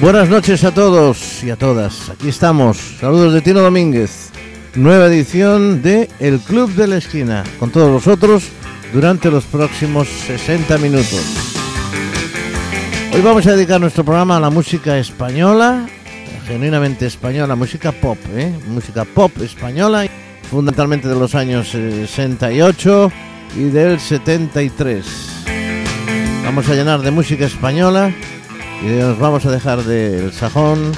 Buenas noches a todos y a todas. Aquí estamos. Saludos de Tino Domínguez. Nueva edición de El Club de la Esquina. Con todos vosotros durante los próximos 60 minutos. Hoy vamos a dedicar nuestro programa a la música española, genuinamente española, música pop, ¿eh? música pop española, fundamentalmente de los años 68 y del 73. Vamos a llenar de música española y nos vamos a dejar del sajón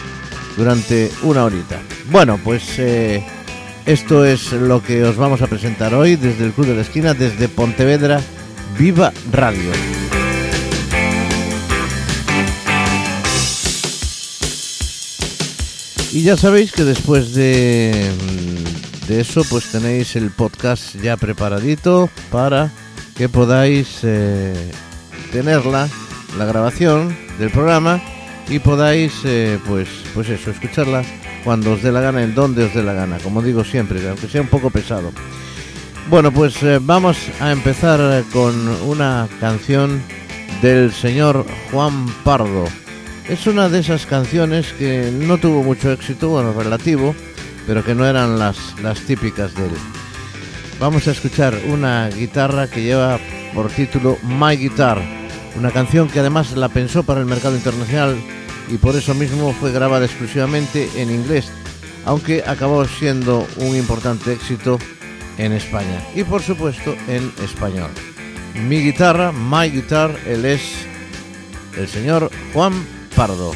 durante una horita. Bueno, pues eh, esto es lo que os vamos a presentar hoy desde el Club de la Esquina, desde Pontevedra, Viva Radio. Y ya sabéis que después de, de eso, pues tenéis el podcast ya preparadito para que podáis eh, tenerla, la grabación del programa y podáis, eh, pues, pues eso, escucharla cuando os dé la gana, en donde os dé la gana, como digo siempre, aunque sea un poco pesado. Bueno, pues eh, vamos a empezar con una canción del señor Juan Pardo. Es una de esas canciones que no tuvo mucho éxito, bueno, relativo, pero que no eran las, las típicas de él. Vamos a escuchar una guitarra que lleva por título My Guitar, una canción que además la pensó para el mercado internacional y por eso mismo fue grabada exclusivamente en inglés, aunque acabó siendo un importante éxito en España y por supuesto en español. Mi guitarra, My Guitar, él es el señor Juan Pardo.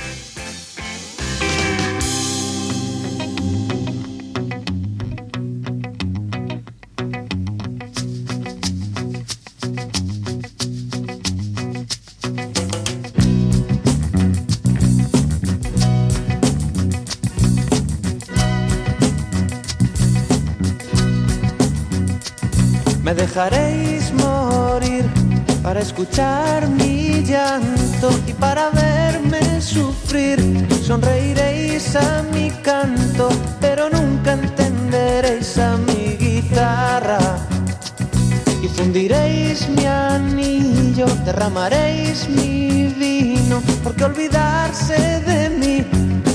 Dejaréis morir para escuchar mi llanto y para verme sufrir. Sonreiréis a mi canto, pero nunca entenderéis a mi guitarra. Y fundiréis mi anillo, derramaréis mi vino, porque olvidarse de mí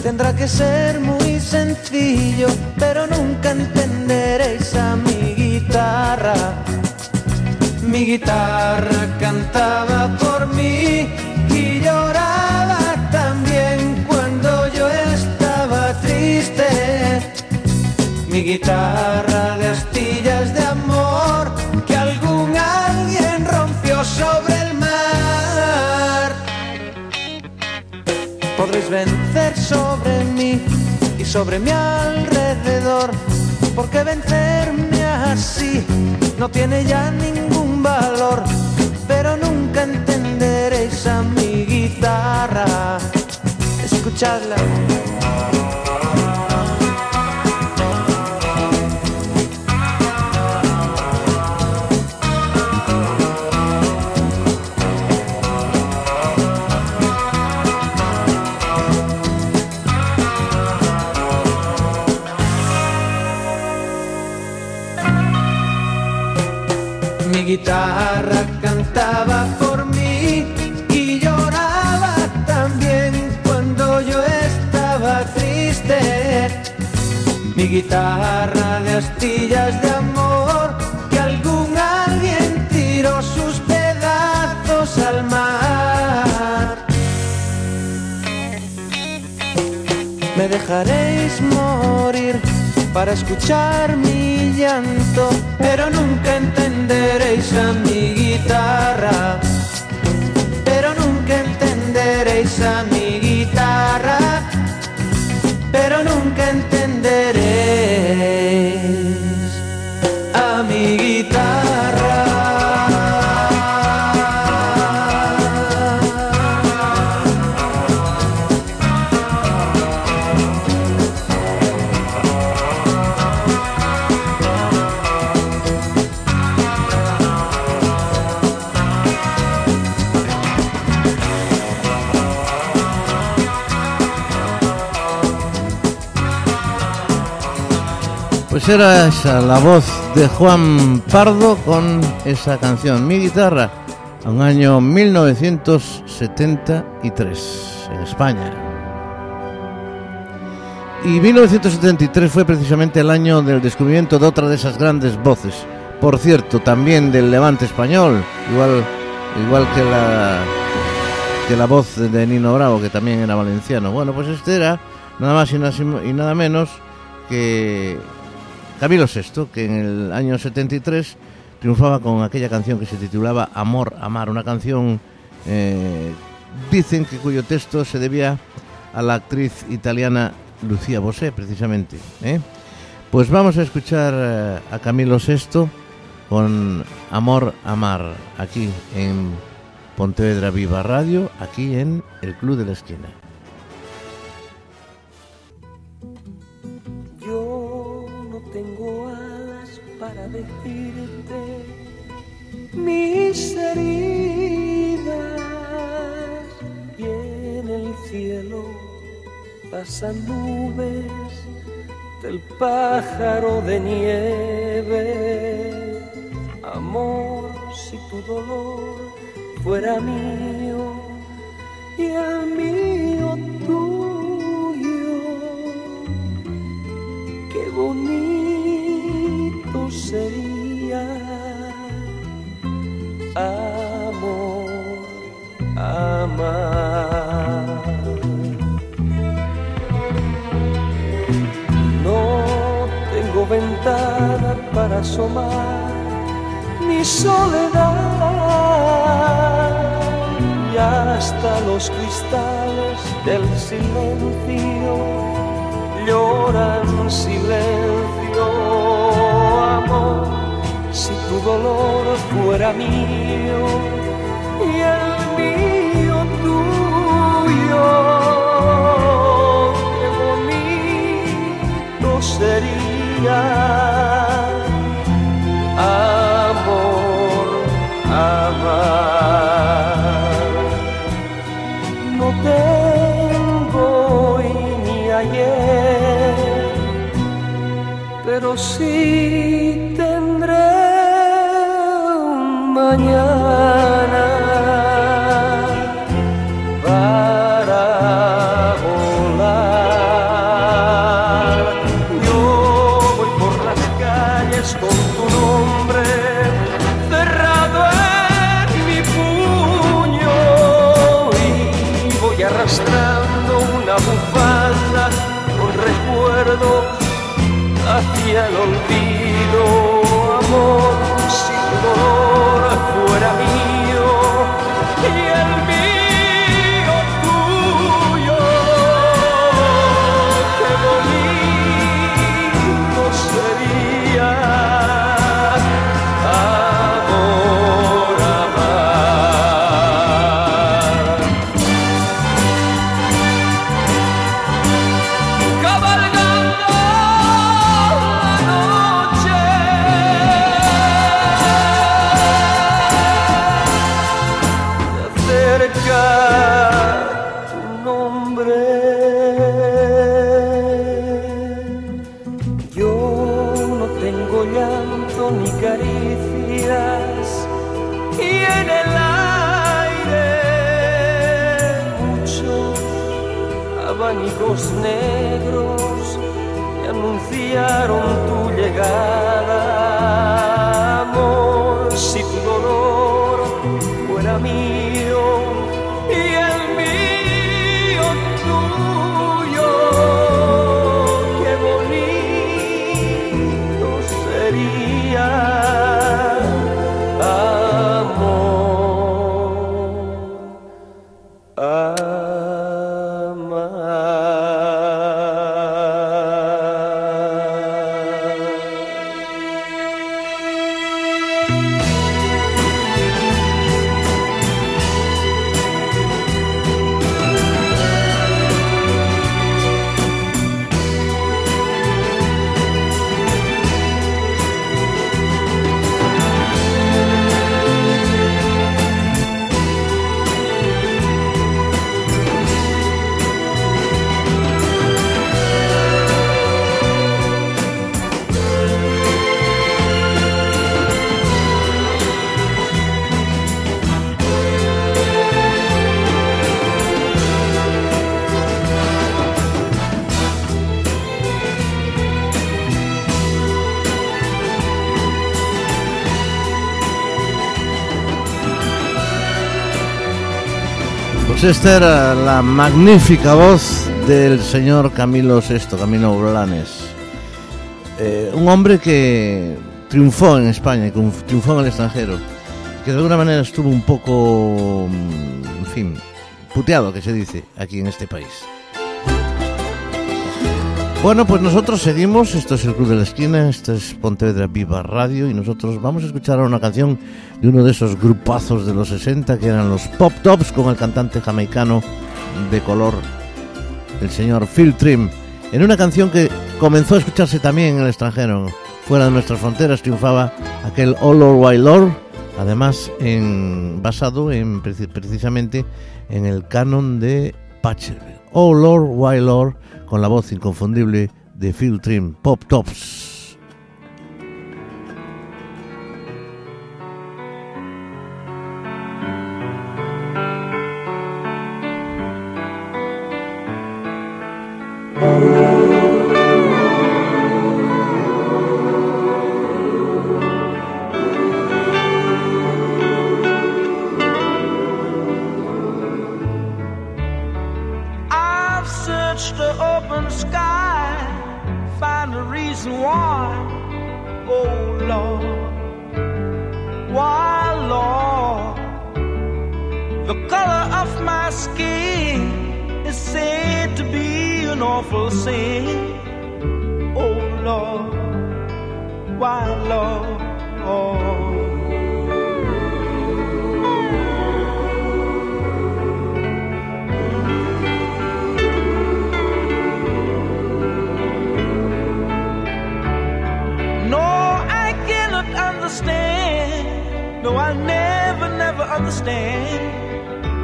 tendrá que ser muy sencillo, pero nunca entenderéis a mi guitarra. Mi guitarra cantaba por mí y lloraba también cuando yo estaba triste. Mi guitarra de astillas de amor que algún alguien rompió sobre el mar. Podréis vencer sobre mí y sobre mi alrededor, porque vencerme así no tiene ya ningún pero nunca entenderéis a mi guitarra. Escuchadla. Guitarra de astillas de amor que algún alguien tiró sus pedazos al mar. Me dejaréis morir para escuchar mi llanto, pero nunca entenderéis a mi guitarra. Pero nunca entenderéis a mi guitarra, pero nunca entenderéis a mi Era esa la voz de Juan Pardo con esa canción, Mi guitarra, a un año 1973 en España. Y 1973 fue precisamente el año del descubrimiento de otra de esas grandes voces. Por cierto, también del levante español, igual, igual que la que la voz de Nino Bravo, que también era valenciano. Bueno, pues este era nada más y nada menos que Camilo VI, que en el año 73 triunfaba con aquella canción que se titulaba Amor, Amar, una canción, eh, dicen que cuyo texto se debía a la actriz italiana Lucía Bosé, precisamente. ¿eh? Pues vamos a escuchar eh, a Camilo VI con Amor, Amar, aquí en Pontevedra Viva Radio, aquí en el Club de la Esquina. Mis heridas y en el cielo pasan nubes del pájaro de nieve. Amor, si tu dolor fuera mío y el mío tuyo. Qué bonito sería asomar mi soledad y hasta los cristales del silencio lloran silencio, amor, si tu dolor fuera mío y el mío tuyo, qué bonito sería Pues esta era la magnífica voz del señor Camilo VI, Camilo Blanes. Eh, un hombre que triunfó en España, que triunfó en el extranjero, que de alguna manera estuvo un poco, mm, en fin, puteado, que se dice, aquí en este país. Bueno, pues nosotros seguimos, esto es el Club de la Esquina, esto es Pontevedra Viva Radio. Y nosotros vamos a escuchar una canción de uno de esos grupazos de los 60 que eran los Pop Tops con el cantante jamaicano de color, el señor Phil Trim, en una canción que comenzó a escucharse también en el extranjero, fuera de nuestras fronteras triunfaba aquel All Lord White Lord, además basado en, precisamente en el canon de Pachelbel. Oh Lord, White Lord con la voz inconfundible de Phil Trim, Pop Tops.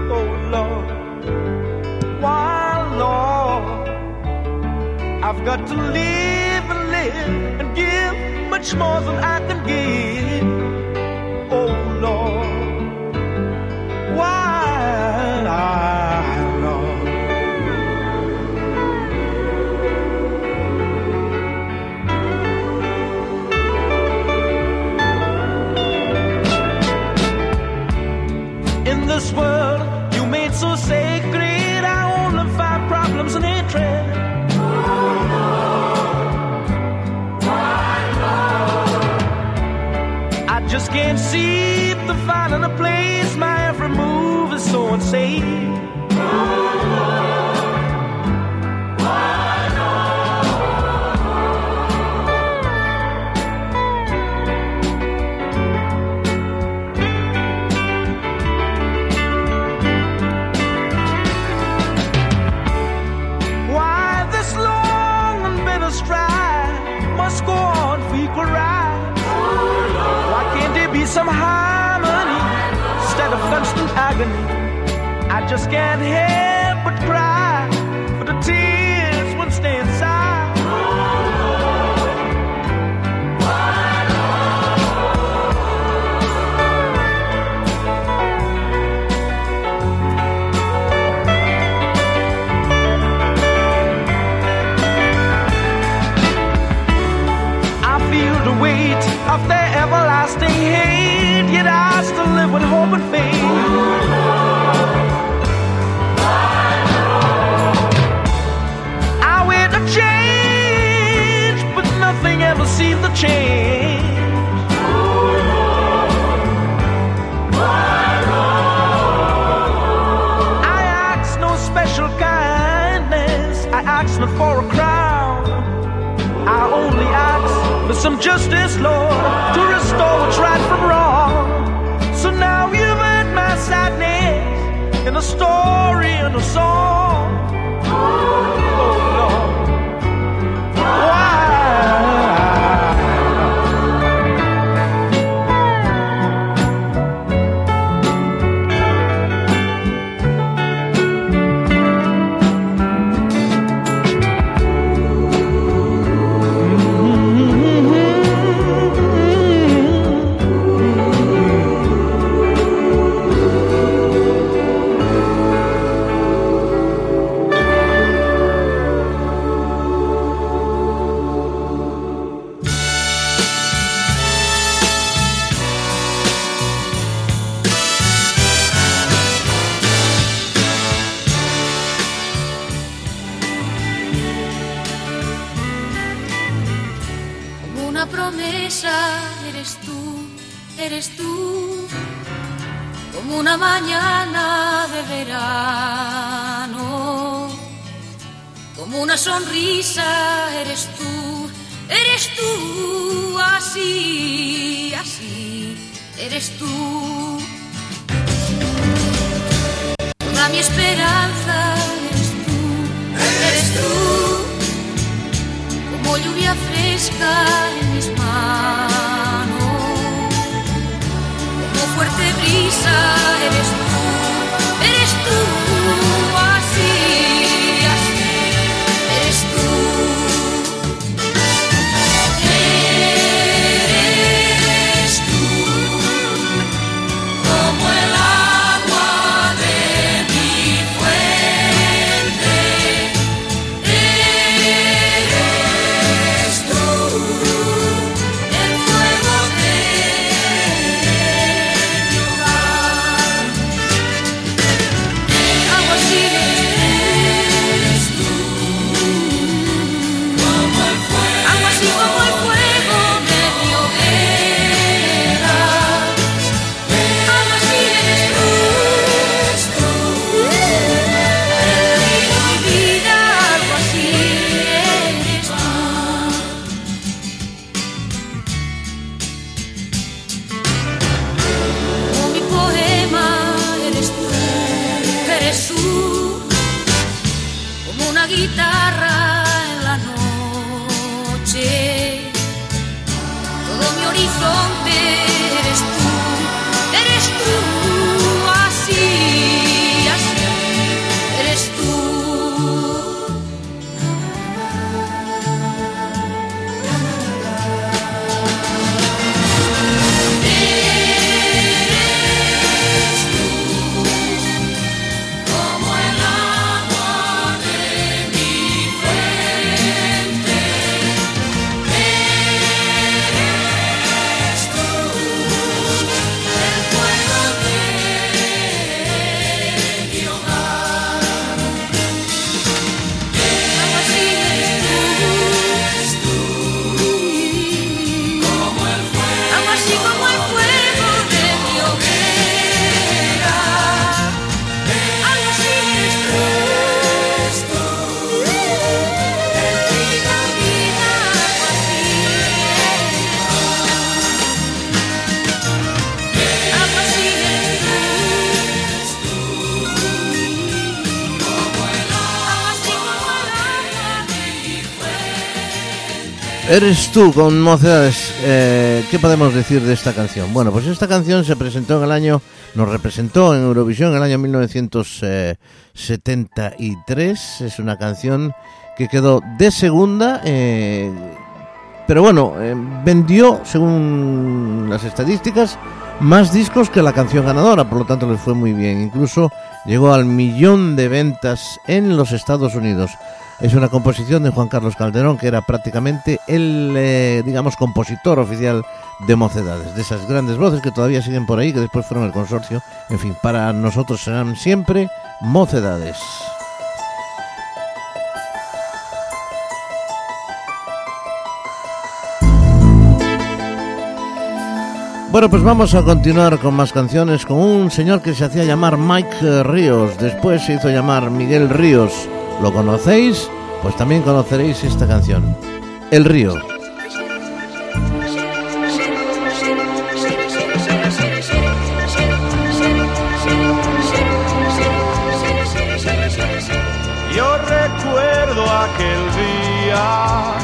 oh Lord, why, Lord, I've got to live and live and give much more than I can give. was so unsafe. just can't help. ask for a crown. I only ask for some justice, Lord, to restore what's right from wrong. So now you've heard my sadness in a story and a song. Una mañana de verano, como una sonrisa, eres tú, eres tú, así, así, eres tú. Toda mi esperanza, eres tú, eres tú. Como lluvia fresca en mis manos, brisa eres Eres tú con mocedades. Eh, ¿Qué podemos decir de esta canción? Bueno, pues esta canción se presentó en el año, nos representó en Eurovisión en el año 1973. Es una canción que quedó de segunda, eh, pero bueno, eh, vendió, según las estadísticas, más discos que la canción ganadora, por lo tanto les fue muy bien. Incluso llegó al millón de ventas en los Estados Unidos. Es una composición de Juan Carlos Calderón, que era prácticamente el, eh, digamos, compositor oficial de Mocedades, de esas grandes voces que todavía siguen por ahí, que después fueron el consorcio. En fin, para nosotros serán siempre Mocedades. Bueno, pues vamos a continuar con más canciones con un señor que se hacía llamar Mike Ríos, después se hizo llamar Miguel Ríos. ¿Lo conocéis? Pues también conoceréis esta canción, El Río. Yo recuerdo aquel día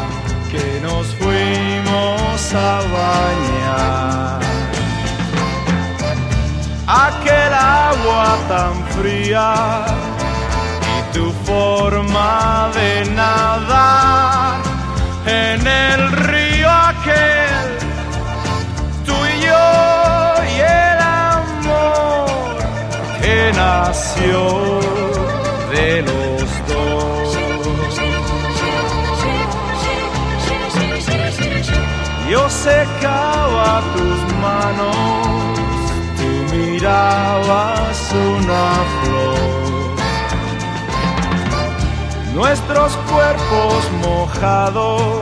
que nos fuimos a bañar. Aquel agua tan fría tu forma de nadar en el río aquel, tú y yo y el amor que nació de los dos. Yo secaba tus manos, tú mirabas una flor. Nuestros cuerpos mojados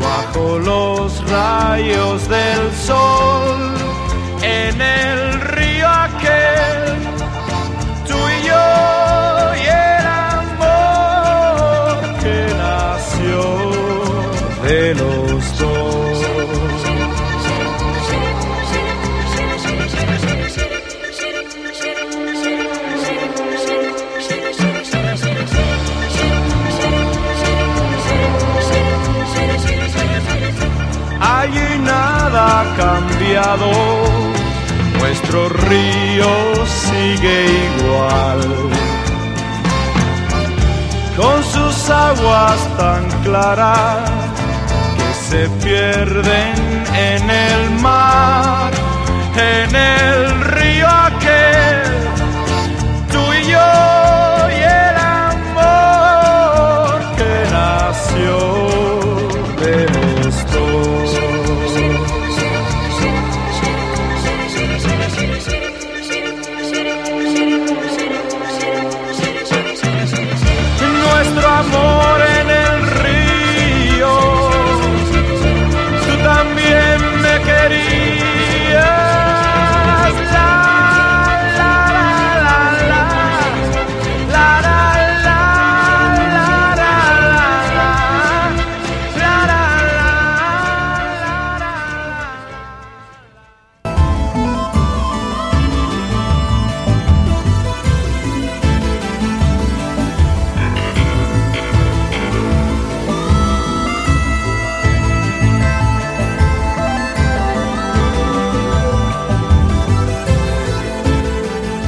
bajo los rayos del sol, en el río ha cambiado, nuestro río sigue igual. Con sus aguas tan claras que se pierden en el mar, en el río aquel,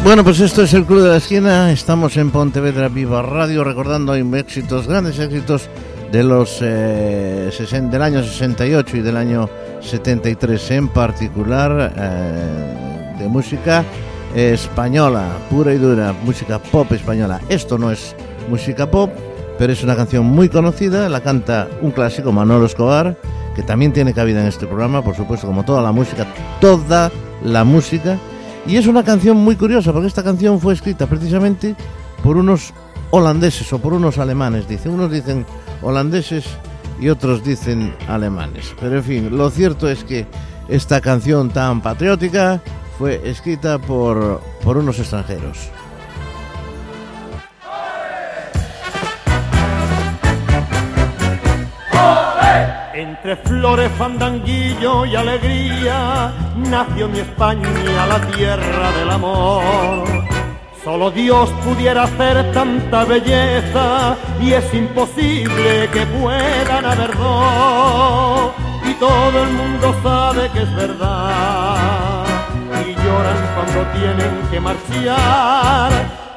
Bueno, pues esto es el Club de la Esquina. Estamos en Pontevedra Viva Radio recordando éxitos, grandes éxitos de los eh, del año 68 y del año 73 en particular eh, de música española, pura y dura, música pop española. Esto no es música pop, pero es una canción muy conocida, la canta un clásico Manolo Escobar, que también tiene cabida en este programa, por supuesto, como toda la música, toda la música. Y es una canción muy curiosa, porque esta canción fue escrita precisamente por unos holandeses o por unos alemanes, dice. Unos dicen holandeses y otros dicen alemanes. Pero en fin, lo cierto es que esta canción tan patriótica fue escrita por, por unos extranjeros. Entre flores, fandanguillo y alegría nació mi España, la tierra del amor. Solo Dios pudiera hacer tanta belleza y es imposible que puedan haber. Y todo el mundo sabe que es verdad y lloran cuando tienen que marchar.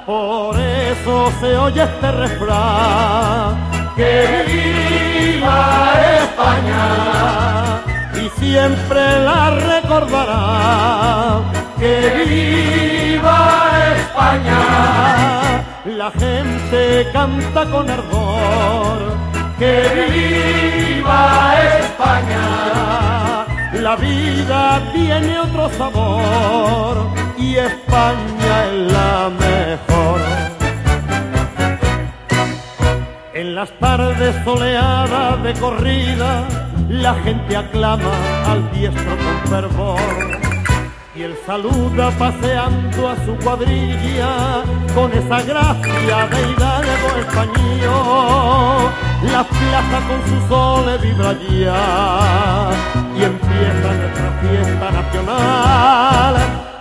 Por eso se oye este refrán que viva España. Y siempre la recordará que viva España. La gente canta con ardor que viva España. La vida tiene otro sabor y España es la mejor en las tardes soleadas de corrida, la gente aclama al diestro con fervor. Y él saluda paseando a su cuadrilla con esa gracia de hidalgo español. La plaza con su sol vibra ya y empieza nuestra fiesta nacional.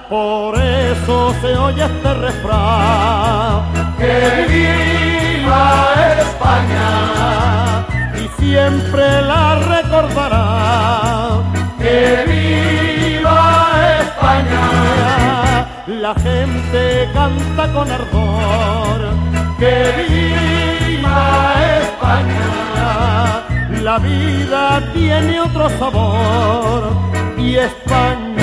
Por eso se oye este refrán que viva España y siempre la recordará. Que viva España. La gente canta con ardor. Que viva España. La vida tiene otro sabor y España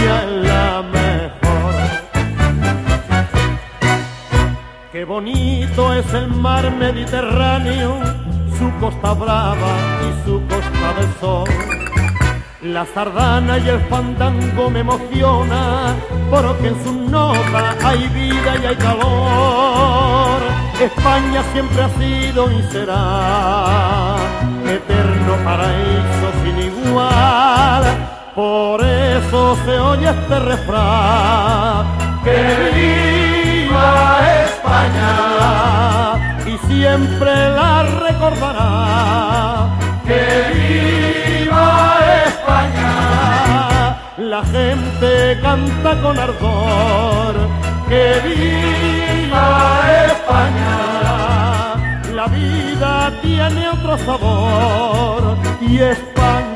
Qué bonito es el mar Mediterráneo, su costa brava y su costa del sol. La sardana y el fandango me emociona, porque en su nota hay vida y hay calor. España siempre ha sido y será eterno paraíso sin igual por eso se oye este refrán. ¡Que viva España! Y siempre la recordará. ¡Que viva España! La gente canta con ardor. ¡Que viva España! La vida tiene otro sabor y España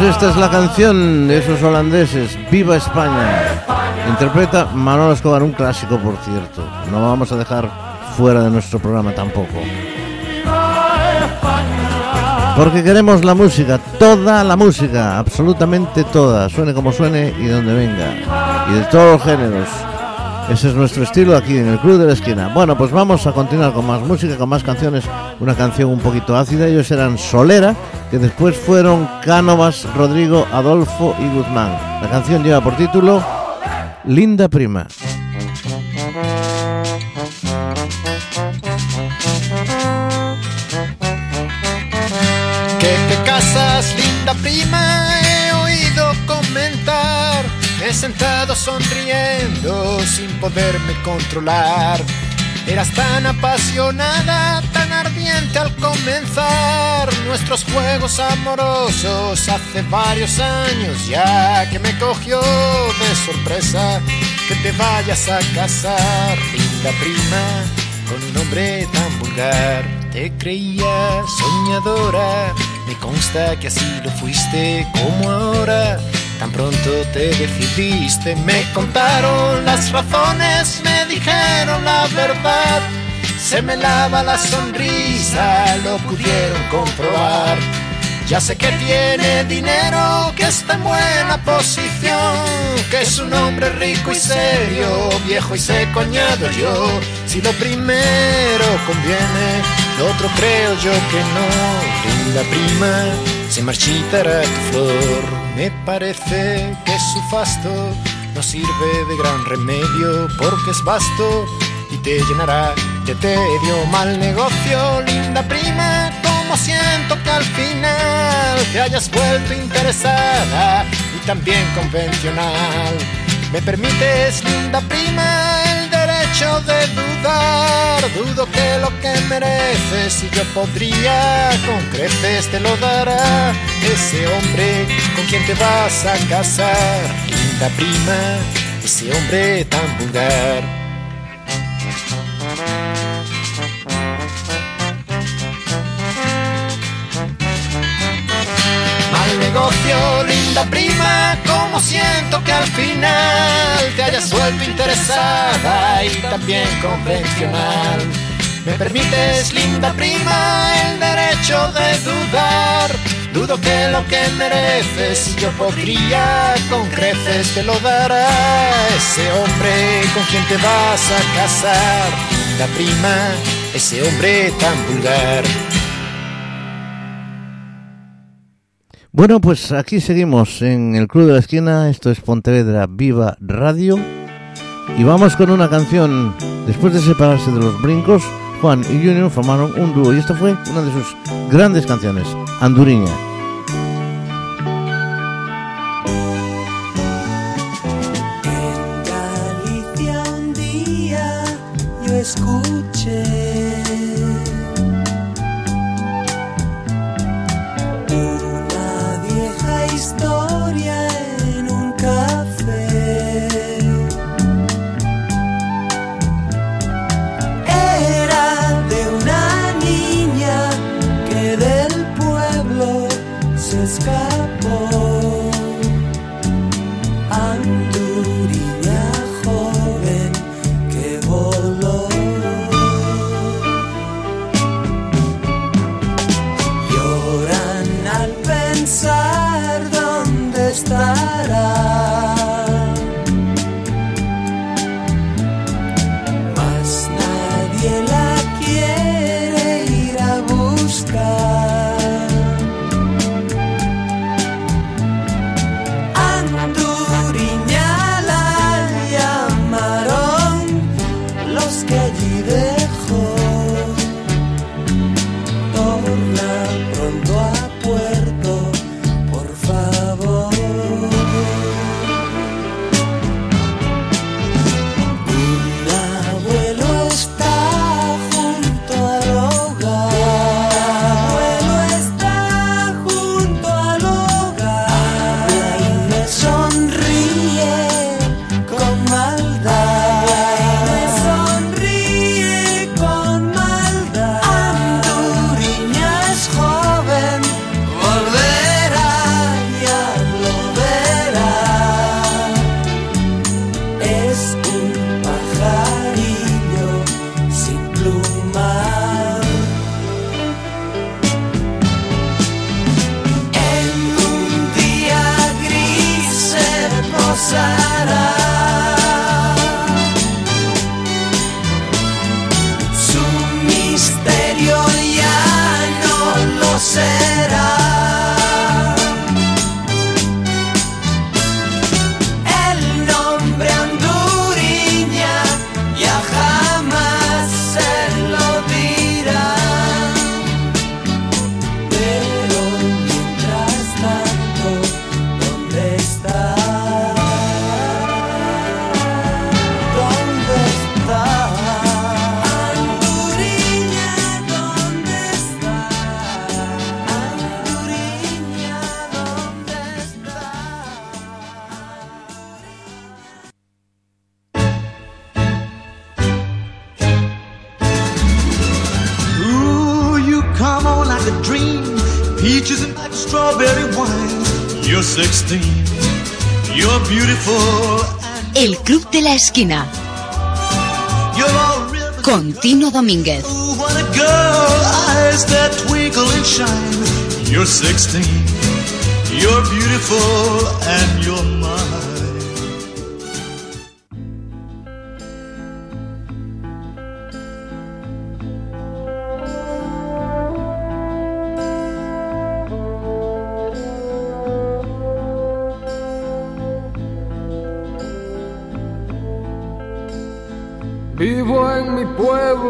Pues esta es la canción de esos holandeses, Viva España. Interpreta Manolo Escobar, un clásico por cierto. No vamos a dejar fuera de nuestro programa tampoco. Porque queremos la música, toda la música, absolutamente toda, suene como suene y donde venga. Y de todos los géneros. Ese es nuestro estilo aquí en el Club de la Esquina. Bueno, pues vamos a continuar con más música, con más canciones. Una canción un poquito ácida. Ellos eran Solera, que después fueron Cánovas, Rodrigo, Adolfo y Guzmán. La canción lleva por título Linda Prima. Que te casas, linda prima, he oído comentar. He sentado sonriendo sin poderme controlar. Eras tan apasionada, tan ardiente al comenzar nuestros juegos amorosos hace varios años ya que me cogió de sorpresa que te vayas a casar, linda prima, con un hombre tan vulgar. Te creía soñadora, me consta que así lo fuiste como ahora. Tan pronto te decidiste, me contaron las razones, me dijeron la verdad. Se me lava la sonrisa, lo pudieron comprobar. Ya sé que tiene dinero, que está en buena posición, que es un hombre rico y serio, viejo y seco añado yo. Si lo primero conviene, lo otro creo yo que no. Linda prima, se marchitará tu flor. Me parece que su fasto no sirve de gran remedio porque es vasto y te llenará de tedio. Mal negocio, linda prima, como siento que al final te hayas vuelto interesada y también convencional. ¿Me permites, linda prima, derecho de dudar? Dudo que lo que mereces y yo podría con creces te lo dará ese hombre con quien te vas a casar, linda prima, ese hombre tan vulgar. Negocio, linda prima, como siento que al final te hayas vuelto interesada y también convencional. ¿Me permites, linda prima, el derecho de dudar? Dudo que lo que mereces yo podría con creces te lo dará ese hombre con quien te vas a casar, linda prima, ese hombre tan vulgar. Bueno, pues aquí seguimos en el Club de la Esquina. Esto es Pontevedra Viva Radio. Y vamos con una canción. Después de separarse de los brincos, Juan y Junior formaron un dúo. Y esta fue una de sus grandes canciones, Anduriña. esquina. Con Tino Domínguez. You're 16, you're beautiful and you're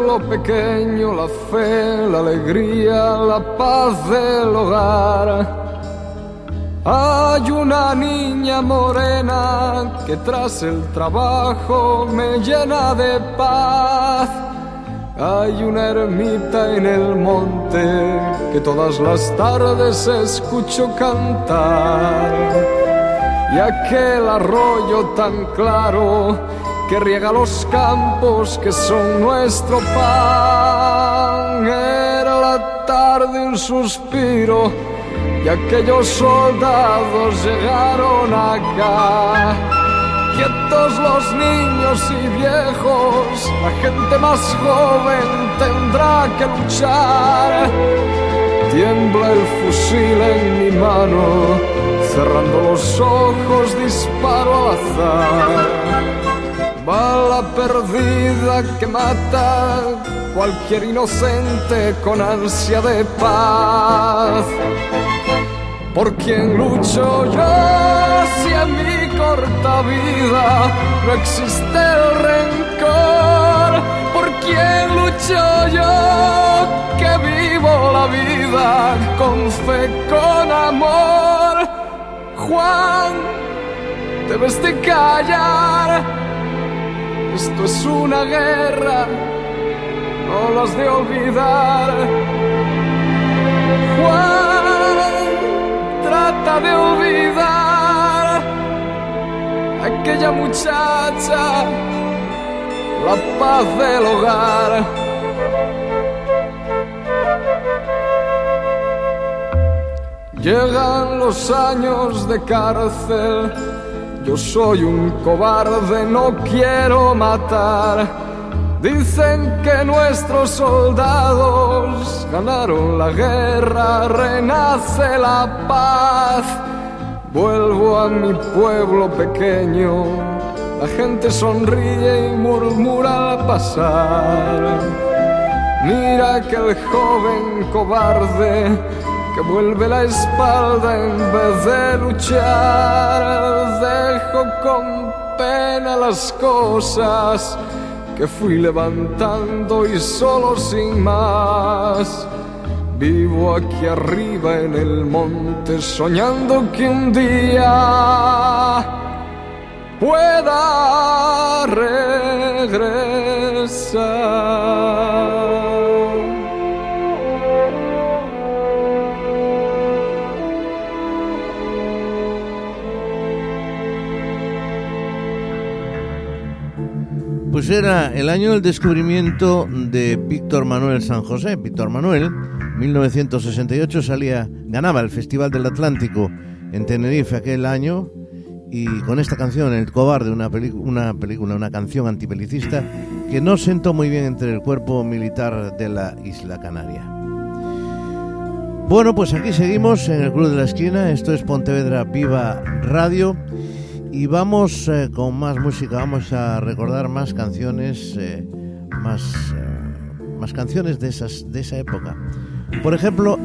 pueblo pequeño la fe, la alegría, la paz del hogar. Hay una niña morena que tras el trabajo me llena de paz. Hay una ermita en el monte que todas las tardes escucho cantar. Y aquel arroyo tan claro que riega los campos que son nuestro pan. Era la tarde un suspiro y aquellos soldados llegaron acá. Quietos los niños y viejos, la gente más joven tendrá que luchar. Tiembla el fusil en mi mano, cerrando los ojos disparo al azar. Bala perdida que mata cualquier inocente con ansia de paz. ¿Por quién lucho yo si en mi corta vida no existe el rencor? ¿Por quién lucho yo que vivo la vida con fe, con amor? Juan, debes de callar. Esto es una guerra, no lo has de olvidar. Juan, trata de olvidar aquella muchacha, la paz del hogar. Llegan los años de cárcel, yo soy un cobarde, no quiero matar. Dicen que nuestros soldados ganaron la guerra, renace la paz. Vuelvo a mi pueblo pequeño, la gente sonríe y murmura al pasar. Mira aquel joven cobarde que vuelve la espalda en vez de luchar. Dejo con pena las cosas que fui levantando y solo sin más. Vivo aquí arriba en el monte soñando que un día pueda regresar. Pues era el año del descubrimiento de Víctor Manuel San José. Víctor Manuel, 1968, salía, ganaba el Festival del Atlántico en Tenerife aquel año y con esta canción, El Cobarde, una, película, una canción antipelicista que no sentó muy bien entre el cuerpo militar de la isla Canaria. Bueno, pues aquí seguimos en el Club de la Esquina, esto es Pontevedra Viva Radio y vamos eh, con más música, vamos a recordar más canciones, eh, más, eh, más canciones de, esas, de esa época. Por ejemplo,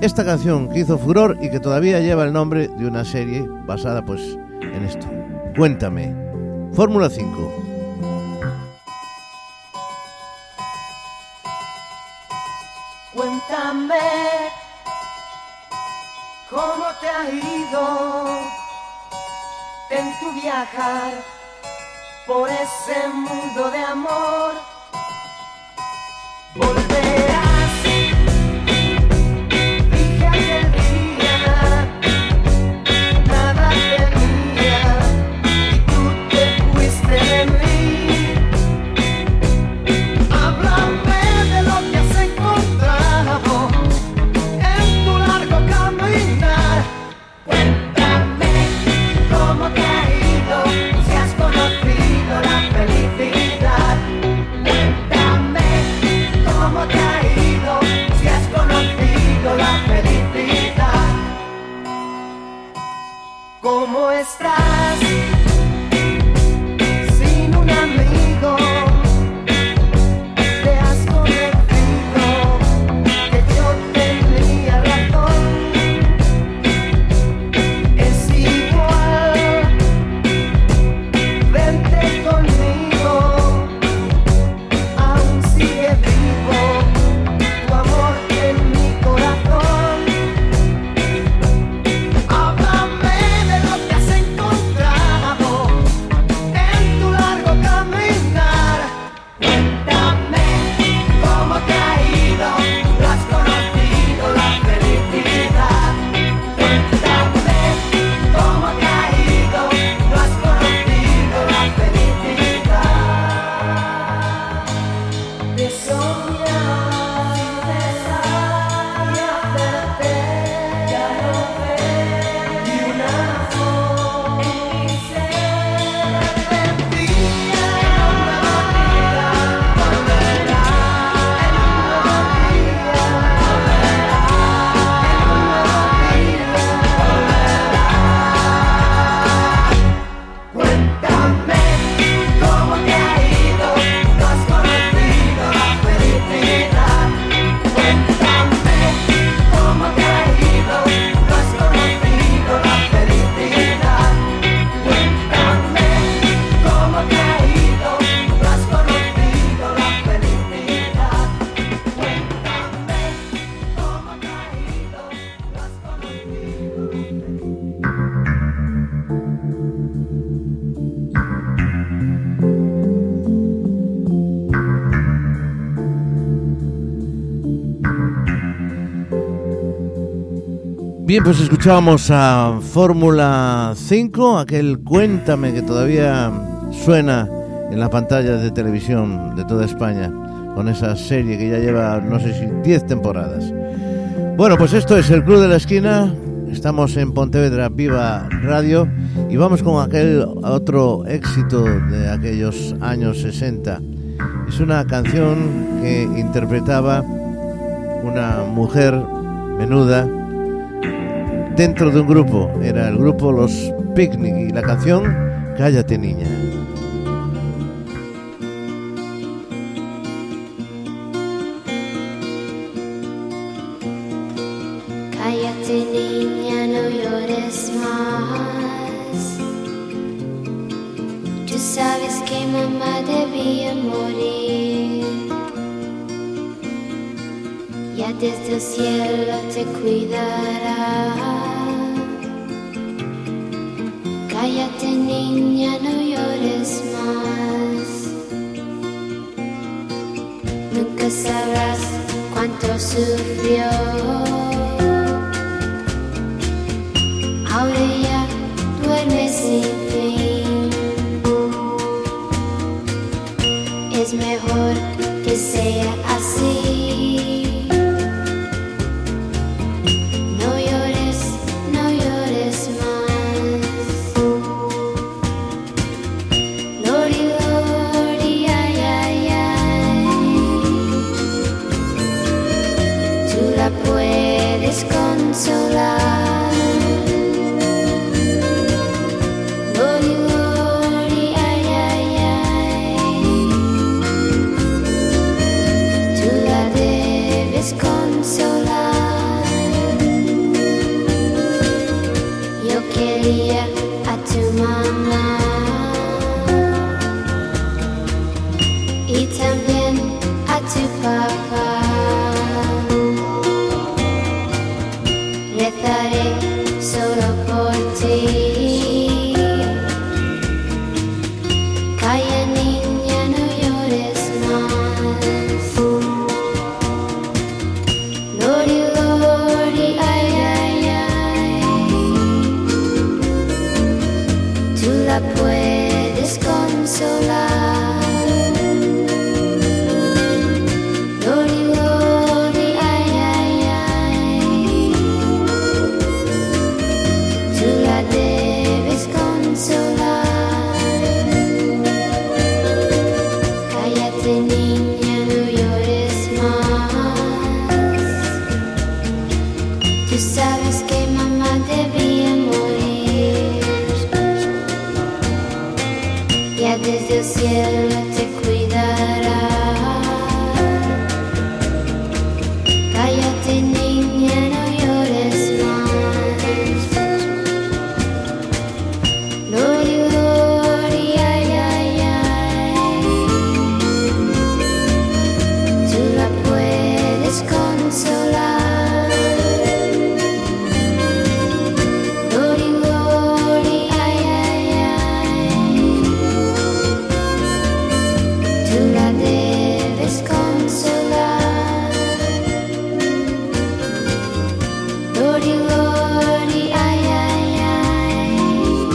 esta canción que hizo furor y que todavía lleva el nombre de una serie basada pues en esto. Cuéntame. Fórmula 5. Cuéntame cómo te ha ido en tu viajar por ese mundo de amor. Volverás, Bien, pues escuchábamos a Fórmula 5, aquel Cuéntame que todavía suena en la pantalla de televisión de toda España, con esa serie que ya lleva, no sé si 10 temporadas. Bueno, pues esto es el Club de la Esquina, estamos en Pontevedra Viva Radio y vamos con aquel otro éxito de aquellos años 60. Es una canción que interpretaba una mujer menuda dentro de un grupo. Era el grupo Los Picnic y la canción Cállate niña. La puedes consolar.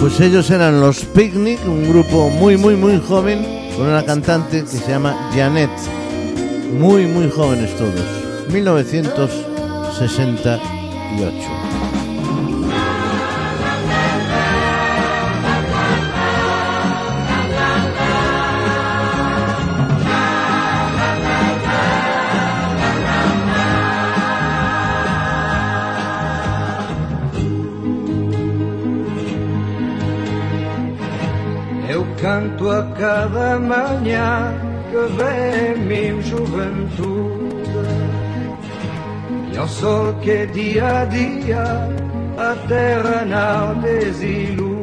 Pues ellos eran los Picnic, un grupo muy, muy, muy joven, con una cantante que se llama Janet. Muy, muy jóvenes todos. 1968. Cada manhã que vem minha juventude. E ao sol que dia a dia a terra não desilude.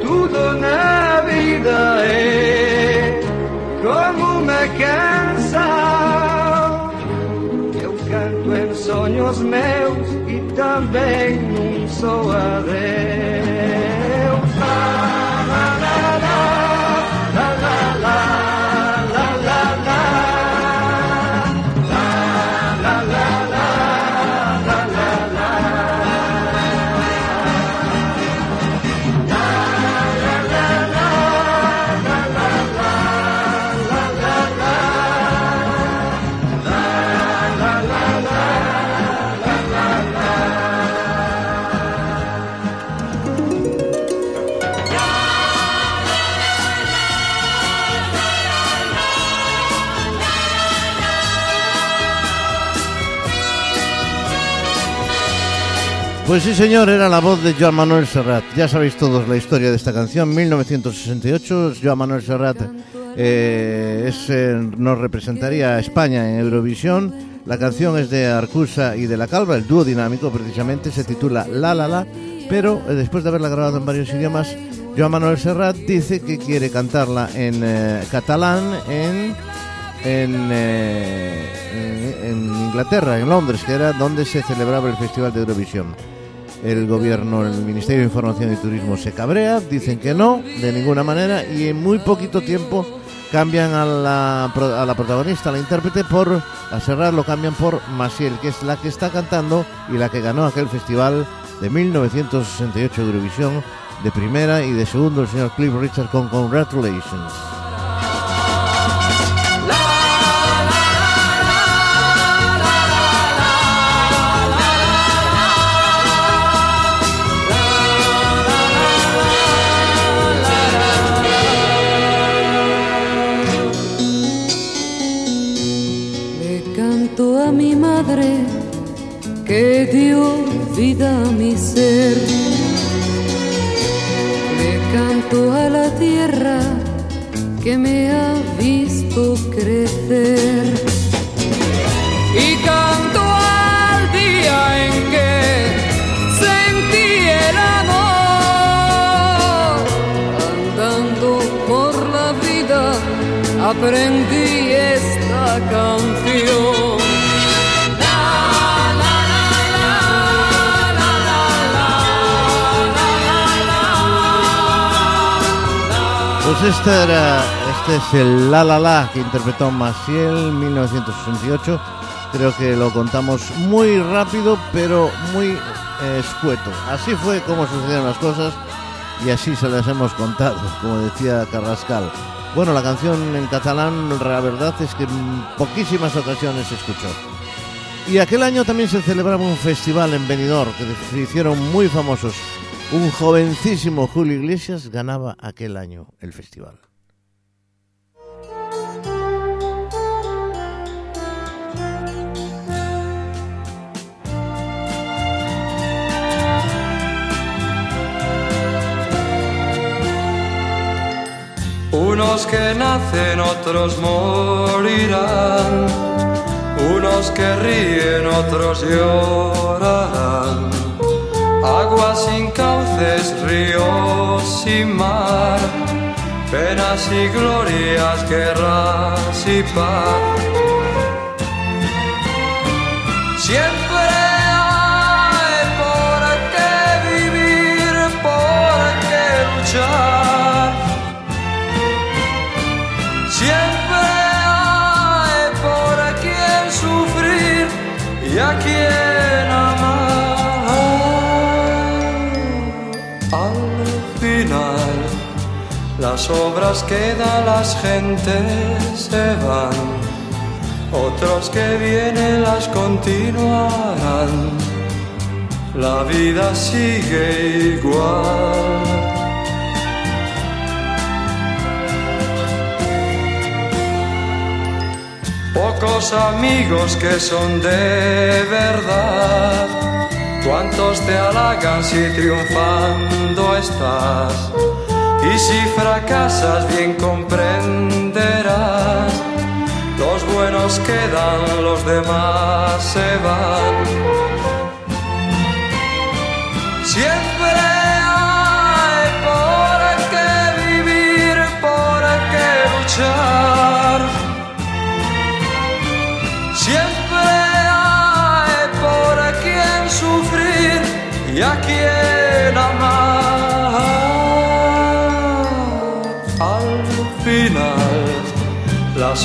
Tudo na vida é como uma canção. Eu canto em sonhos meus e também num só adeus Pues sí, señor, era la voz de Joan Manuel Serrat. Ya sabéis todos la historia de esta canción, 1968. Joan Manuel Serrat eh, eh, nos representaría a España en Eurovisión. La canción es de Arcusa y de La Calva, el dúo dinámico precisamente, se titula La La La, pero eh, después de haberla grabado en varios idiomas, Joan Manuel Serrat dice que quiere cantarla en catalán, en, en Inglaterra, en Londres, que era donde se celebraba el Festival de Eurovisión. El gobierno, el Ministerio de Información y Turismo se cabrea, dicen que no, de ninguna manera, y en muy poquito tiempo cambian a la, a la protagonista, a la intérprete, por a Serrat lo cambian por Maciel, que es la que está cantando y la que ganó aquel festival de 1968 de Eurovisión, de primera y de segundo el señor Cliff Richard con Congratulations. Que dio vida a mi ser. Le canto a la tierra que me ha visto crecer. Y canto al día en que sentí el amor. Andando por la vida aprendí esta canción. Pues este era, este es el La La La que interpretó Maciel 1968. Creo que lo contamos muy rápido, pero muy escueto. Así fue como sucedieron las cosas y así se las hemos contado, como decía Carrascal. Bueno, la canción en catalán, la verdad es que en poquísimas ocasiones se escuchó. Y aquel año también se celebraba un festival en Benidorm que se hicieron muy famosos. Un jovencísimo Julio Iglesias ganaba aquel año el festival. Unos que nacen, otros morirán. Unos que ríen, otros llorarán Agua sin cauces, ríos sin mar. Penas y glorias, guerras y paz. Las obras quedan, las gentes se van. Otros que vienen las continuarán. La vida sigue igual. Pocos amigos que son de verdad. Cuántos te halagan si triunfando estás. Y si fracasas bien comprenderás. Los buenos quedan, los demás se van.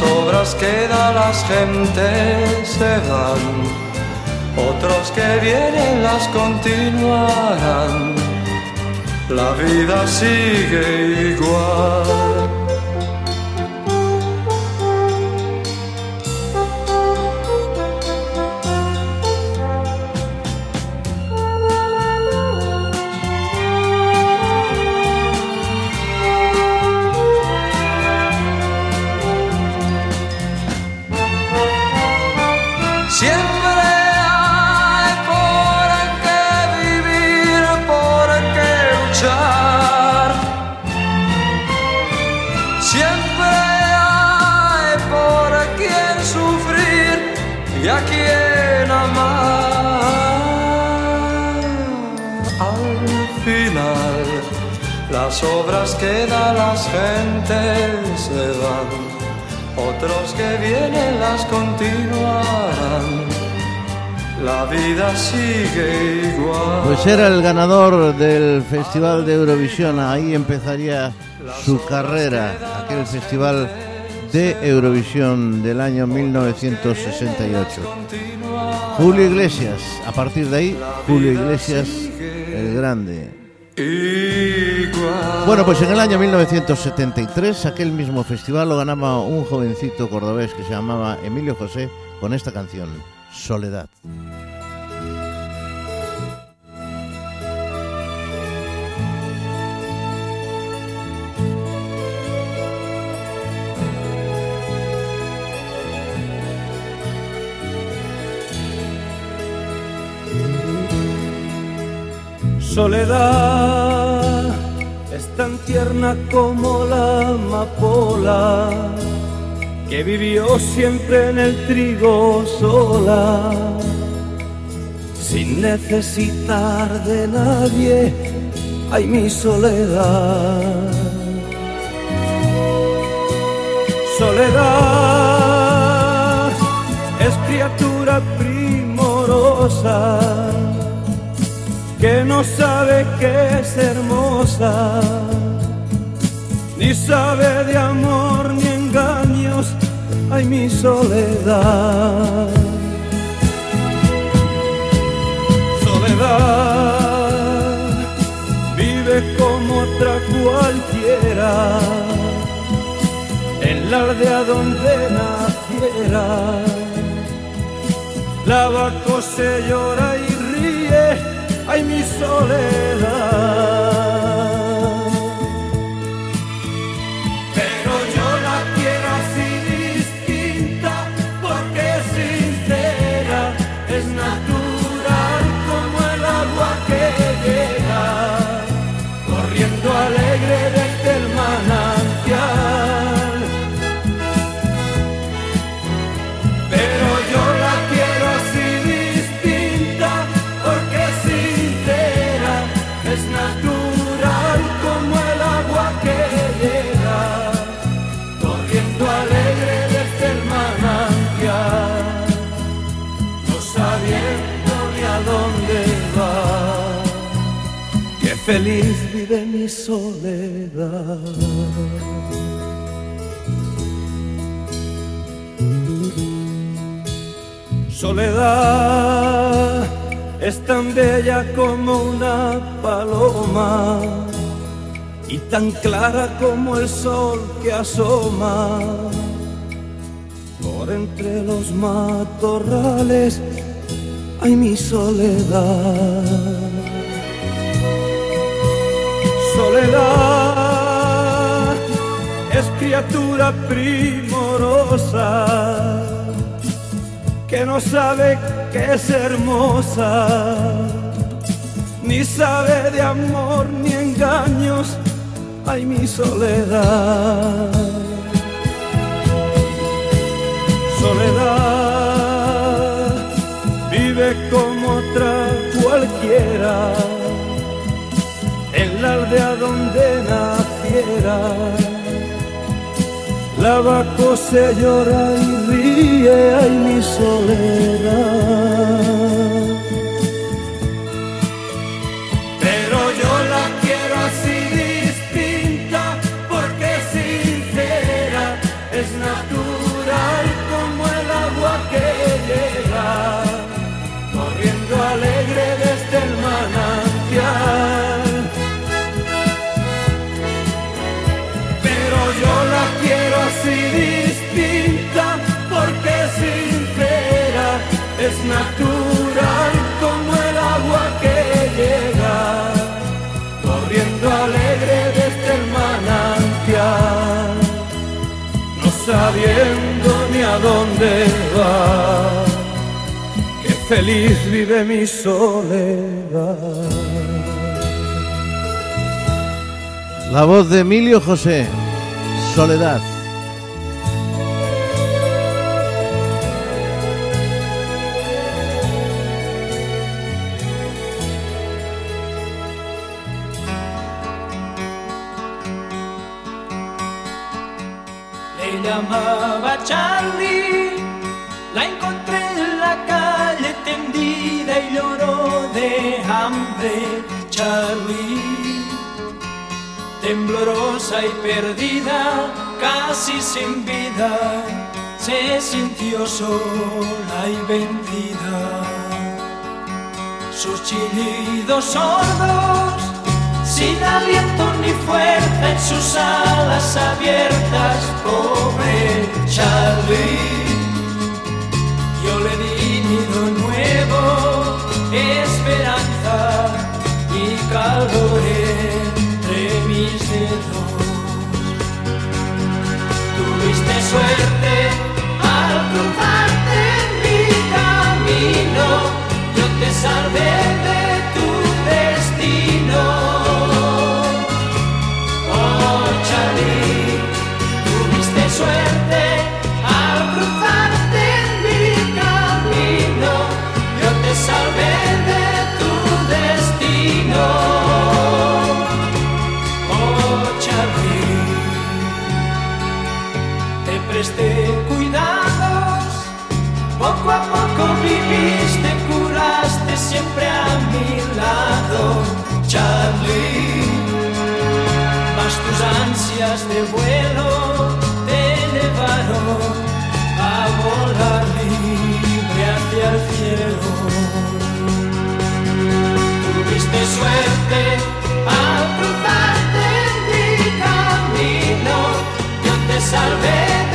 Obras quedan, las gentes se van. Otros que vienen las continuarán. La vida sigue igual. Quedan, las gentes se van. Otros que vienen las continuarán. La vida sigue igual. Pues era el ganador del Festival de Eurovisión, ahí empezaría su carrera, aquel festival de Eurovisión del año 1968. Julio Iglesias, a partir de ahí, Julio Iglesias el Grande. Bueno, pues en el año 1973 aquel mismo festival lo ganaba un jovencito cordobés que se llamaba Emilio José con esta canción, Soledad. Soledad tierna como la amapola que vivió siempre en el trigo sola, sin necesitar de nadie. Ay, mi soledad. Soledad es criatura primorosa que no sabe que es hermosa, ni sabe de amor ni engaños, ay mi soledad. Soledad vive como otra cualquiera, en la aldea donde naciera. Lava, cose, llora y ríe ay mi soledad. Soledad. Soledad es tan bella como una paloma y tan clara como el sol que asoma por entre los matorrales. Ay, mi. Soledad criatura primorosa que no sabe que es hermosa, ni sabe de amor ni engaños. Ay, mi soledad. Soledad vive como otra cualquiera en la aldea donde naciera. Lava, cose, llora y ríe, ay mi soledad. Es natural como el agua que llega, corriendo alegre desde el manantial, no sabiendo ni a dónde va, que feliz vive mi soledad. La voz de Emilio José, Soledad. Charlie, temblorosa y perdida, casi sin vida, se sintió sola y vencida. Sus chillidos sordos sin aliento ni fuerza en sus alas abiertas, pobre Charlie. Yo le di calor entre mis dedos. Tuviste suerte al cruzarte en mi camino, yo te salvé de tu destino. Oh tuviste suerte presté cuidados, poco a poco viviste, curaste siempre a mi lado, Charlie mas tus ansias de vuelo te llevaron a volar libre hacia el cielo. Tuviste suerte al cruzarte en mi camino, yo te salvé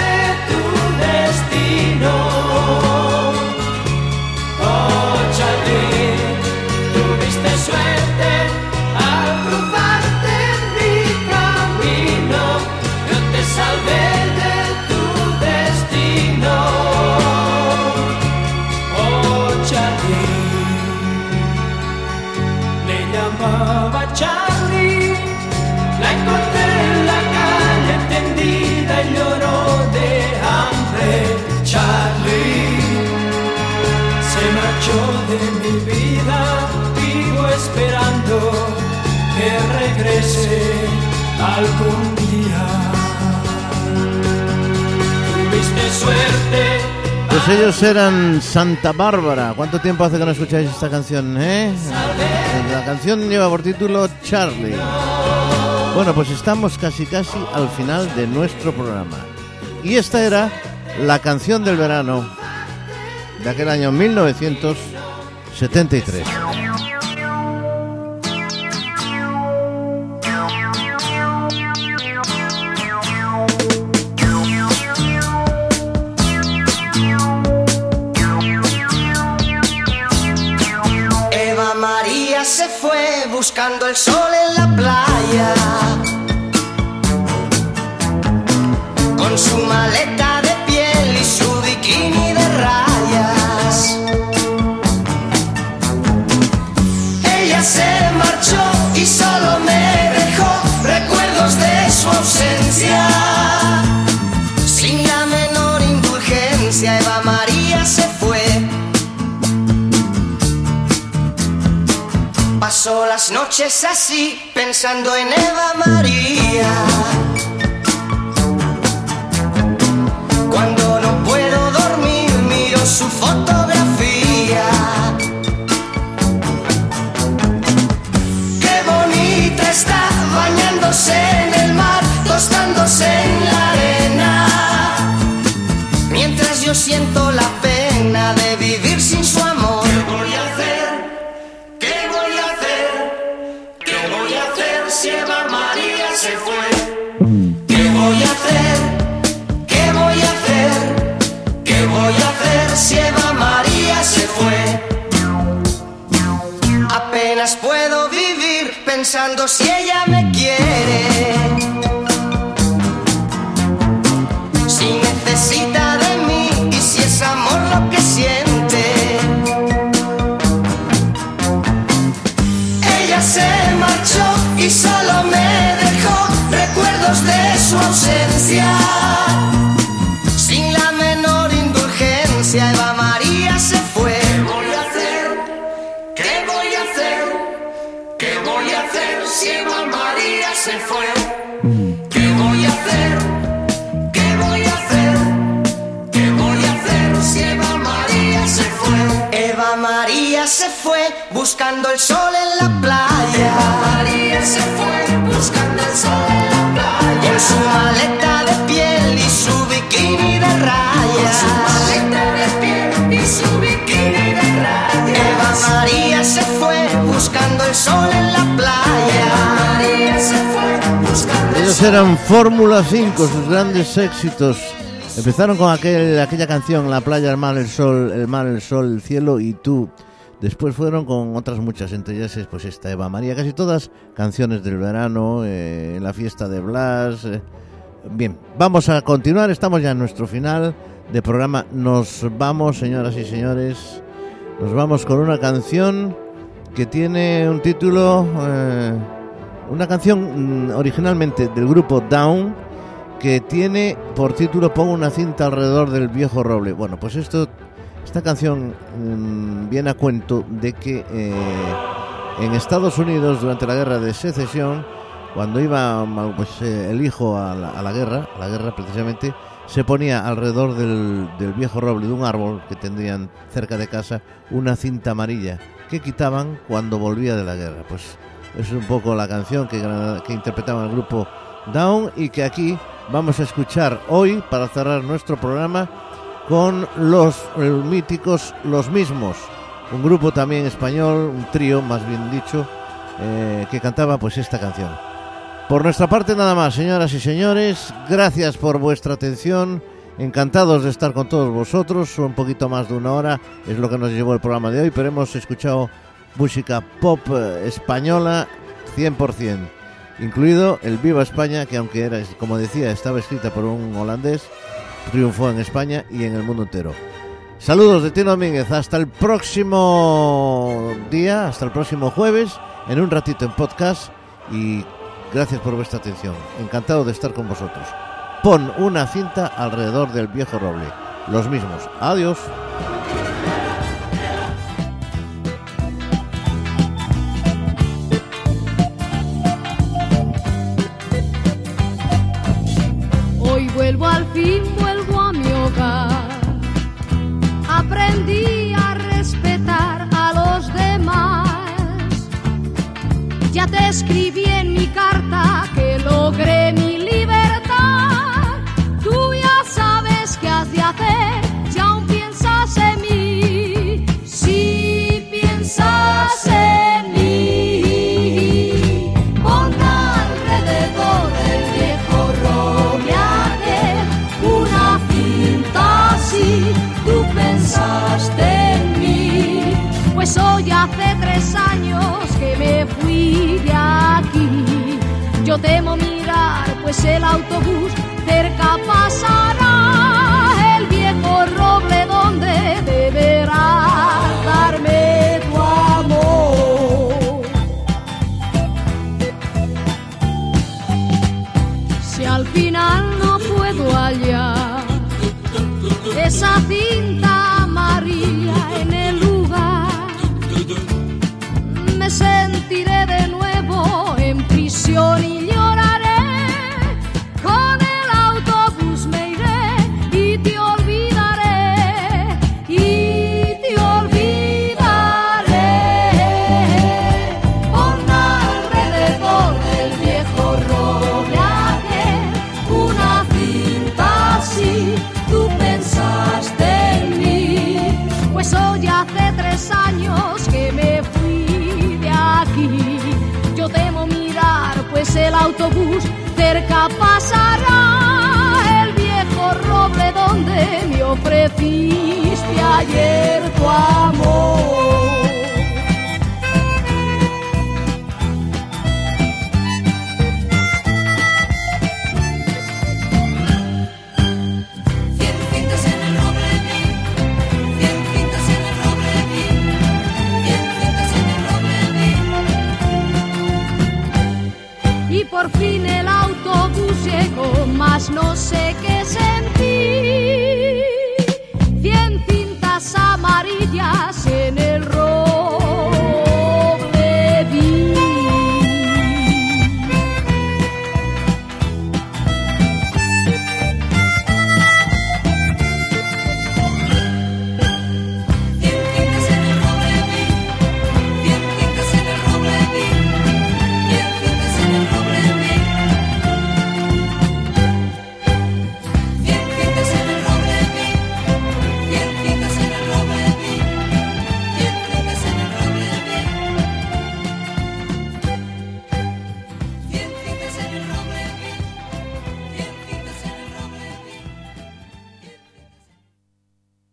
algún día. Tuviste suerte Pues ellos eran Santa Bárbara. ¿Cuánto tiempo hace que no escucháis esta canción, eh? La canción lleva por título Charlie. Bueno, pues estamos casi casi al final de nuestro programa. Y esta era la canción del verano de aquel año 1973. Buscando el sol en la playa. Con su maleta Pasó las noches así, pensando en Eva María. Cuando no puedo dormir, miro su fotografía. Qué bonita está bañándose en el mar, tostándose en la arena. Mientras yo siento la pena de se fue? ¿Qué voy a hacer? ¿Qué voy a hacer? ¿Qué voy a hacer si Eva María se fue? Apenas puedo vivir pensando si ella me quiere. Buscando el sol en la playa. Eva María se fue buscando el sol en la playa. Con su maleta de piel y su bikini de rayas. Con su maleta de piel y su bikini de rayas. Eva María se fue buscando el sol en la playa. Eva María se fue buscando el Ellos eran Fórmula 5, sus grandes éxitos. Empezaron con aquel, aquella canción, La playa, el mar, el sol, el mar, el sol, el cielo y tú. Después fueron con otras muchas, entre ellas es, pues esta Eva María, casi todas canciones del verano, eh, la fiesta de Blas. eh. Bien, vamos a continuar, estamos ya en nuestro final de programa. Nos vamos, señoras y señores, nos vamos con una canción que tiene un título, eh, una canción mm, originalmente del grupo Down, que tiene por título Pongo una cinta alrededor del viejo roble. Bueno, pues esto, esta canción mm, viene a cuento de que eh, en Estados Unidos durante la guerra de secesión, cuando iba mm, pues, eh, el hijo a la, a la guerra, la guerra precisamente, se ponía alrededor del, del viejo roble de un árbol que tendrían cerca de casa una cinta amarilla que quitaban cuando volvía de la guerra. Pues es un poco la canción que, que interpretaba el grupo Down y que aquí vamos a escuchar hoy para cerrar nuestro programa con los míticos Los Mismos, un grupo también español, un trío más bien dicho, eh, que cantaba pues esta canción. Por nuestra parte nada más, señoras y señores, gracias por vuestra atención, encantados de estar con todos vosotros, un poquito más de una hora es lo que nos llevó el programa de hoy, pero hemos escuchado música pop eh, española 100%, incluido el Viva España, que aunque era, como decía, estaba escrita por un holandés, triunfó en España y en el mundo entero. Saludos de Tino Domínguez, hasta el próximo día, hasta el próximo jueves, en un ratito en podcast y gracias por vuestra atención. Encantado de estar con vosotros. Pon una cinta alrededor del viejo roble. Los mismos. Adiós. Ya te escribí en mi carta que logré mi libertad. Tú ya sabes qué has de hacer, ya aún piensas en mí. Si piensas en mí, ponte alrededor del viejo rodeate una cinta así. Tú pensaste en mí, pues hoy ya temo mirar, pues el autobús cerca pasará el viejo roble donde deberá darme tu amor. Si al final no puedo hallar esa tierra viste ayer.